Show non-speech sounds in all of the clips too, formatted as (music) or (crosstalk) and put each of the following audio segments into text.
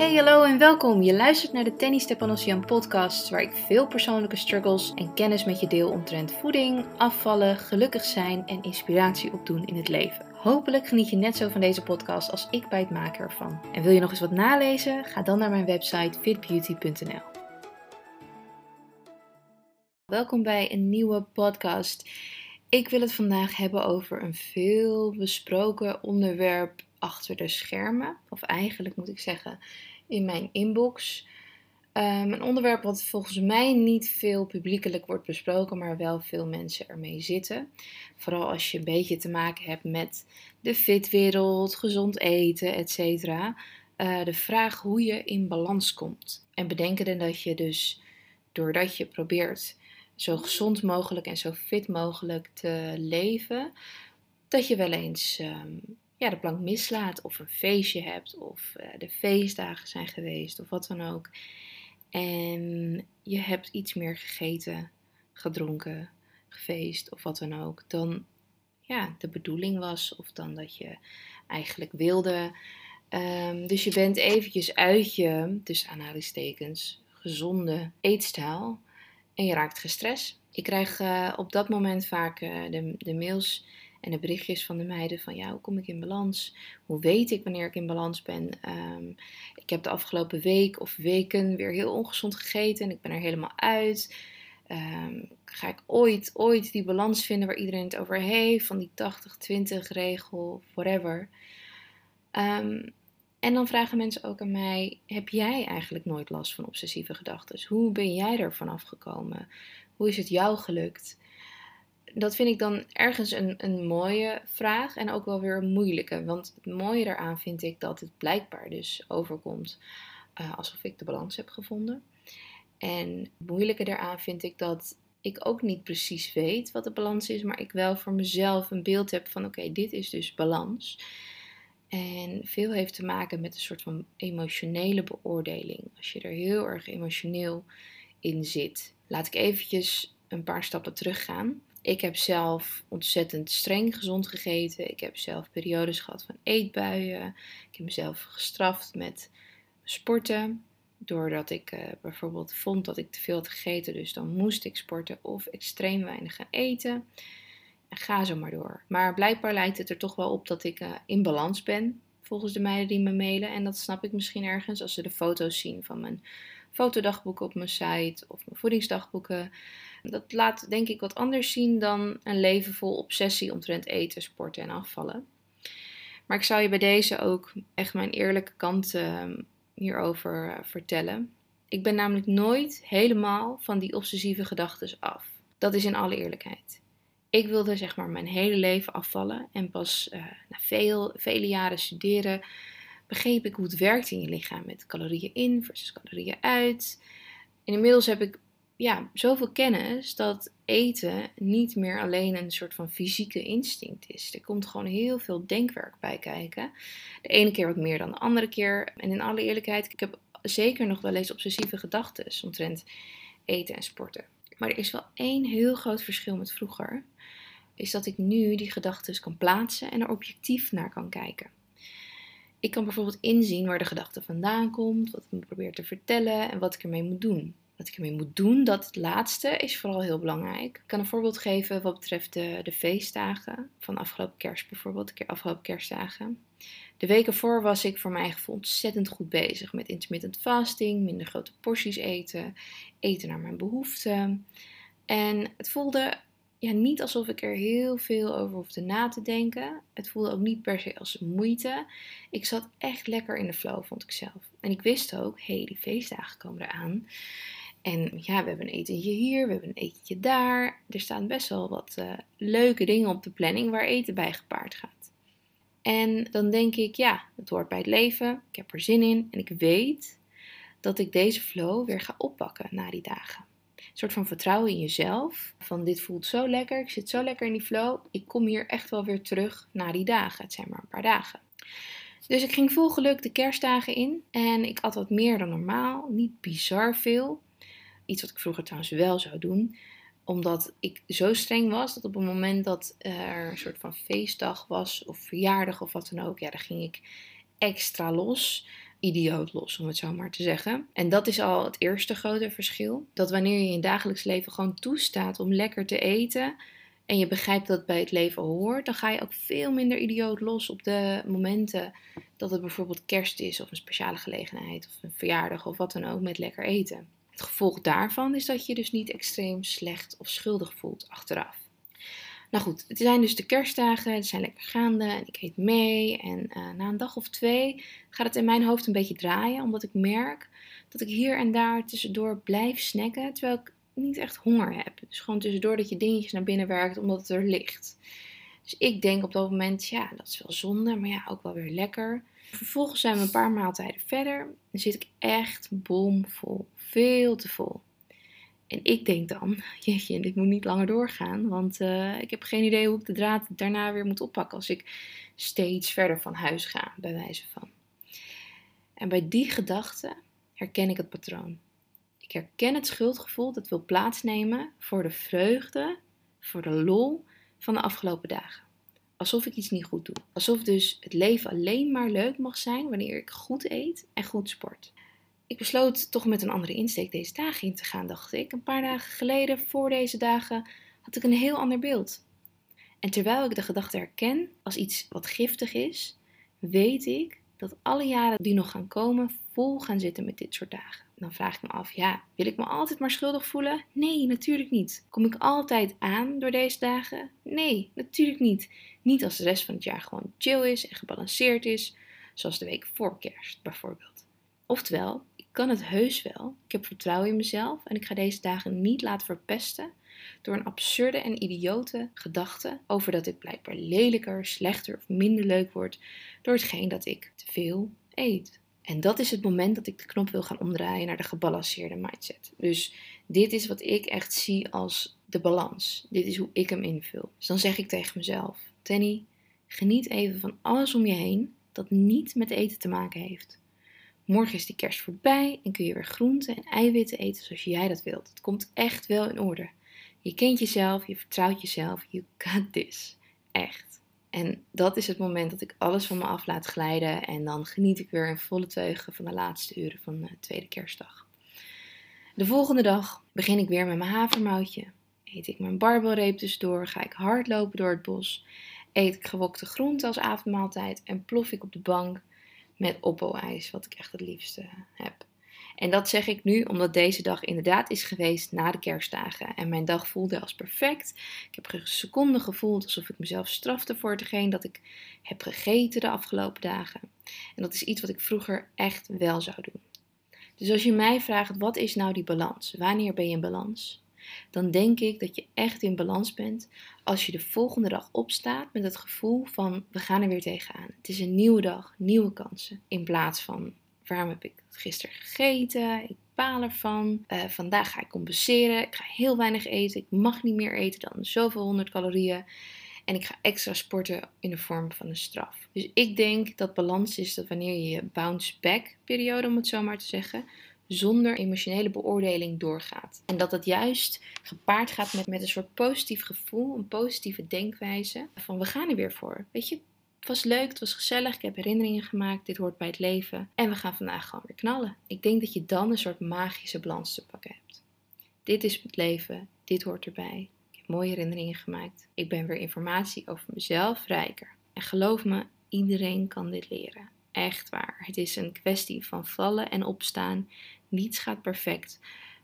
Hey, hallo en welkom. Je luistert naar de Tennis Stepanosian podcast, waar ik veel persoonlijke struggles en kennis met je deel omtrent voeding, afvallen, gelukkig zijn en inspiratie opdoen in het leven. Hopelijk geniet je net zo van deze podcast als ik bij het maken ervan. En wil je nog eens wat nalezen? Ga dan naar mijn website fitbeauty.nl. Welkom bij een nieuwe podcast. Ik wil het vandaag hebben over een veel besproken onderwerp achter de schermen. Of eigenlijk moet ik zeggen in mijn inbox. Um, een onderwerp wat volgens mij niet veel publiekelijk wordt besproken, maar wel veel mensen ermee zitten. Vooral als je een beetje te maken hebt met de fitwereld, gezond eten, etc. Uh, eh, de vraag hoe je in balans komt. En bedenken dat je dus, doordat je probeert zo gezond mogelijk en zo fit mogelijk te leven, dat je wel eens um, ja, de plank mislaat of een feestje hebt of uh, de feestdagen zijn geweest of wat dan ook. En je hebt iets meer gegeten, gedronken, gefeest of wat dan ook dan ja, de bedoeling was of dan dat je eigenlijk wilde. Um, dus je bent eventjes uit je, tussen aanhalingstekens, gezonde eetstijl en je raakt gestrest. Ik krijg uh, op dat moment vaak uh, de, de mails en de berichtjes van de meiden van ja, hoe kom ik in balans? Hoe weet ik wanneer ik in balans ben? Um, ik heb de afgelopen week of weken weer heel ongezond gegeten en ik ben er helemaal uit. Um, ga ik ooit, ooit die balans vinden waar iedereen het over heeft? Van die 80-20 regel, whatever. Um, en dan vragen mensen ook aan mij: heb jij eigenlijk nooit last van obsessieve gedachten? Hoe ben jij ervan afgekomen? Hoe is het jou gelukt? Dat vind ik dan ergens een, een mooie vraag en ook wel weer een moeilijke. Want het mooie daaraan vind ik dat het blijkbaar dus overkomt uh, alsof ik de balans heb gevonden. En het moeilijke daaraan vind ik dat ik ook niet precies weet wat de balans is, maar ik wel voor mezelf een beeld heb van oké, dit is dus balans. En veel heeft te maken met een soort van emotionele beoordeling. Als je er heel erg emotioneel in zit. Laat ik eventjes een paar stappen teruggaan. Ik heb zelf ontzettend streng gezond gegeten. Ik heb zelf periodes gehad van eetbuien. Ik heb mezelf gestraft met sporten. Doordat ik uh, bijvoorbeeld vond dat ik te veel had gegeten, dus dan moest ik sporten of extreem weinig gaan eten. En ga zo maar door. Maar blijkbaar lijkt het er toch wel op dat ik uh, in balans ben, volgens de meiden die me mailen. En dat snap ik misschien ergens als ze de foto's zien van mijn fotodagboeken op mijn site of mijn voedingsdagboeken. Dat laat denk ik wat anders zien dan een leven vol obsessie omtrent eten, sporten en afvallen. Maar ik zou je bij deze ook echt mijn eerlijke kant uh, hierover uh, vertellen. Ik ben namelijk nooit helemaal van die obsessieve gedachten af. Dat is in alle eerlijkheid. Ik wilde zeg maar mijn hele leven afvallen en pas uh, na veel, vele jaren studeren begreep ik hoe het werkt in je lichaam met calorieën in versus calorieën uit. En inmiddels heb ik ja, zoveel kennis dat eten niet meer alleen een soort van fysieke instinct is. Er komt gewoon heel veel denkwerk bij kijken. De ene keer wat meer dan de andere keer. En in alle eerlijkheid, ik heb zeker nog wel eens obsessieve gedachten omtrent eten en sporten. Maar er is wel één heel groot verschil met vroeger. Is dat ik nu die gedachten kan plaatsen en er objectief naar kan kijken. Ik kan bijvoorbeeld inzien waar de gedachte vandaan komt, wat ik me probeer te vertellen en wat ik ermee moet doen wat ik ermee moet doen, dat laatste is vooral heel belangrijk. Ik kan een voorbeeld geven wat betreft de, de feestdagen van afgelopen kerst bijvoorbeeld, afgelopen kerstdagen. De weken voor was ik voor mijn gevoel ontzettend goed bezig met intermittent fasting, minder grote porties eten, eten naar mijn behoeften. En het voelde ja, niet alsof ik er heel veel over hoefde na te denken. Het voelde ook niet per se als moeite. Ik zat echt lekker in de flow, vond ik zelf. En ik wist ook, hé, hey, die feestdagen komen eraan. En ja, we hebben een etentje hier, we hebben een etentje daar. Er staan best wel wat uh, leuke dingen op de planning waar eten bij gepaard gaat. En dan denk ik, ja, het hoort bij het leven. Ik heb er zin in en ik weet dat ik deze flow weer ga oppakken na die dagen. Een soort van vertrouwen in jezelf. Van dit voelt zo lekker, ik zit zo lekker in die flow. Ik kom hier echt wel weer terug na die dagen. Het zijn maar een paar dagen. Dus ik ging vol geluk de kerstdagen in en ik at wat meer dan normaal. Niet bizar veel. Iets wat ik vroeger trouwens wel zou doen. Omdat ik zo streng was dat op het moment dat er een soort van feestdag was of verjaardag of wat dan ook, ja, dan ging ik extra los. Idioot los, om het zo maar te zeggen. En dat is al het eerste grote verschil. Dat wanneer je in je dagelijks leven gewoon toestaat om lekker te eten en je begrijpt dat het bij het leven hoort, dan ga je ook veel minder idioot los op de momenten dat het bijvoorbeeld kerst is of een speciale gelegenheid of een verjaardag of wat dan ook met lekker eten. Het gevolg daarvan is dat je dus niet extreem slecht of schuldig voelt achteraf. Nou goed, het zijn dus de kerstdagen, het zijn lekker gaande en ik eet mee. En uh, na een dag of twee gaat het in mijn hoofd een beetje draaien, omdat ik merk dat ik hier en daar tussendoor blijf snacken, terwijl ik niet echt honger heb. Dus gewoon tussendoor dat je dingetjes naar binnen werkt omdat het er ligt. Dus ik denk op dat moment, ja, dat is wel zonde, maar ja, ook wel weer lekker. Vervolgens zijn we een paar maaltijden verder. Dan zit ik echt bomvol. Veel te vol. En ik denk dan, (laughs) jeetje, dit moet niet langer doorgaan. Want uh, ik heb geen idee hoe ik de draad daarna weer moet oppakken. Als ik steeds verder van huis ga, bij wijze van. En bij die gedachte herken ik het patroon. Ik herken het schuldgevoel dat wil plaatsnemen voor de vreugde, voor de lol van de afgelopen dagen. Alsof ik iets niet goed doe. Alsof dus het leven alleen maar leuk mag zijn wanneer ik goed eet en goed sport. Ik besloot toch met een andere insteek deze dagen in te gaan, dacht ik. Een paar dagen geleden, voor deze dagen, had ik een heel ander beeld. En terwijl ik de gedachte herken als iets wat giftig is, weet ik dat alle jaren die nog gaan komen vol gaan zitten met dit soort dagen. Dan vraag ik me af, ja, wil ik me altijd maar schuldig voelen? Nee, natuurlijk niet. Kom ik altijd aan door deze dagen? Nee, natuurlijk niet. Niet als de rest van het jaar gewoon chill is en gebalanceerd is, zoals de week voor kerst bijvoorbeeld. Oftewel, ik kan het heus wel. Ik heb vertrouwen in mezelf en ik ga deze dagen niet laten verpesten door een absurde en idiote gedachte over dat ik blijkbaar lelijker, slechter of minder leuk word door hetgeen dat ik te veel eet. En dat is het moment dat ik de knop wil gaan omdraaien naar de gebalanceerde mindset. Dus dit is wat ik echt zie als de balans. Dit is hoe ik hem invul. Dus dan zeg ik tegen mezelf: Tenny, geniet even van alles om je heen dat niet met eten te maken heeft. Morgen is die kerst voorbij en kun je weer groenten en eiwitten eten zoals jij dat wilt. Het komt echt wel in orde. Je kent jezelf, je vertrouwt jezelf. You got this. Echt. En dat is het moment dat ik alles van me af laat glijden. En dan geniet ik weer in volle teugen van de laatste uren van de tweede kerstdag. De volgende dag begin ik weer met mijn havermoutje. Eet ik mijn barbelreep dus door, ga ik hardlopen door het bos. Eet ik gewokte groenten als avondmaaltijd en plof ik op de bank met oppo-ijs, wat ik echt het liefste heb. En dat zeg ik nu omdat deze dag inderdaad is geweest na de kerstdagen. En mijn dag voelde als perfect. Ik heb een seconde gevoeld alsof ik mezelf strafte voor hetgeen dat ik heb gegeten de afgelopen dagen. En dat is iets wat ik vroeger echt wel zou doen. Dus als je mij vraagt, wat is nou die balans? Wanneer ben je in balans? Dan denk ik dat je echt in balans bent als je de volgende dag opstaat met het gevoel van we gaan er weer tegenaan. Het is een nieuwe dag, nieuwe kansen. In plaats van waarom heb ik gisteren gegeten? Ik baal ervan. Uh, vandaag ga ik compenseren. Ik ga heel weinig eten. Ik mag niet meer eten dan zoveel honderd calorieën. En ik ga extra sporten in de vorm van een straf. Dus ik denk dat balans is dat wanneer je je bounce back periode, om het zo maar te zeggen, zonder emotionele beoordeling doorgaat. En dat het juist gepaard gaat met, met een soort positief gevoel, een positieve denkwijze van we gaan er weer voor. Weet je, het was leuk, het was gezellig, ik heb herinneringen gemaakt, dit hoort bij het leven. En we gaan vandaag gewoon weer knallen. Ik denk dat je dan een soort magische balans te pakken hebt. Dit is het leven, dit hoort erbij. Ik heb mooie herinneringen gemaakt. Ik ben weer informatie over mezelf rijker. En geloof me, iedereen kan dit leren. Echt waar. Het is een kwestie van vallen en opstaan. Niets gaat perfect.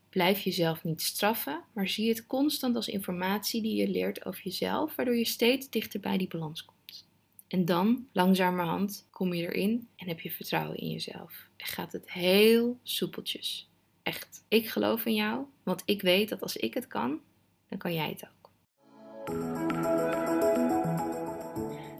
Blijf jezelf niet straffen, maar zie het constant als informatie die je leert over jezelf, waardoor je steeds dichter bij die balans komt. En dan, langzamerhand, kom je erin en heb je vertrouwen in jezelf. En gaat het heel soepeltjes. Echt. Ik geloof in jou, want ik weet dat als ik het kan, dan kan jij het ook.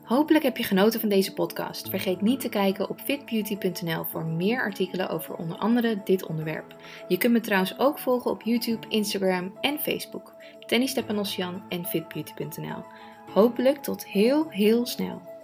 Hopelijk heb je genoten van deze podcast. Vergeet niet te kijken op fitbeauty.nl voor meer artikelen over onder andere dit onderwerp. Je kunt me trouwens ook volgen op YouTube, Instagram en Facebook. Tenny Stepanosjan en fitbeauty.nl. Hopelijk tot heel heel snel.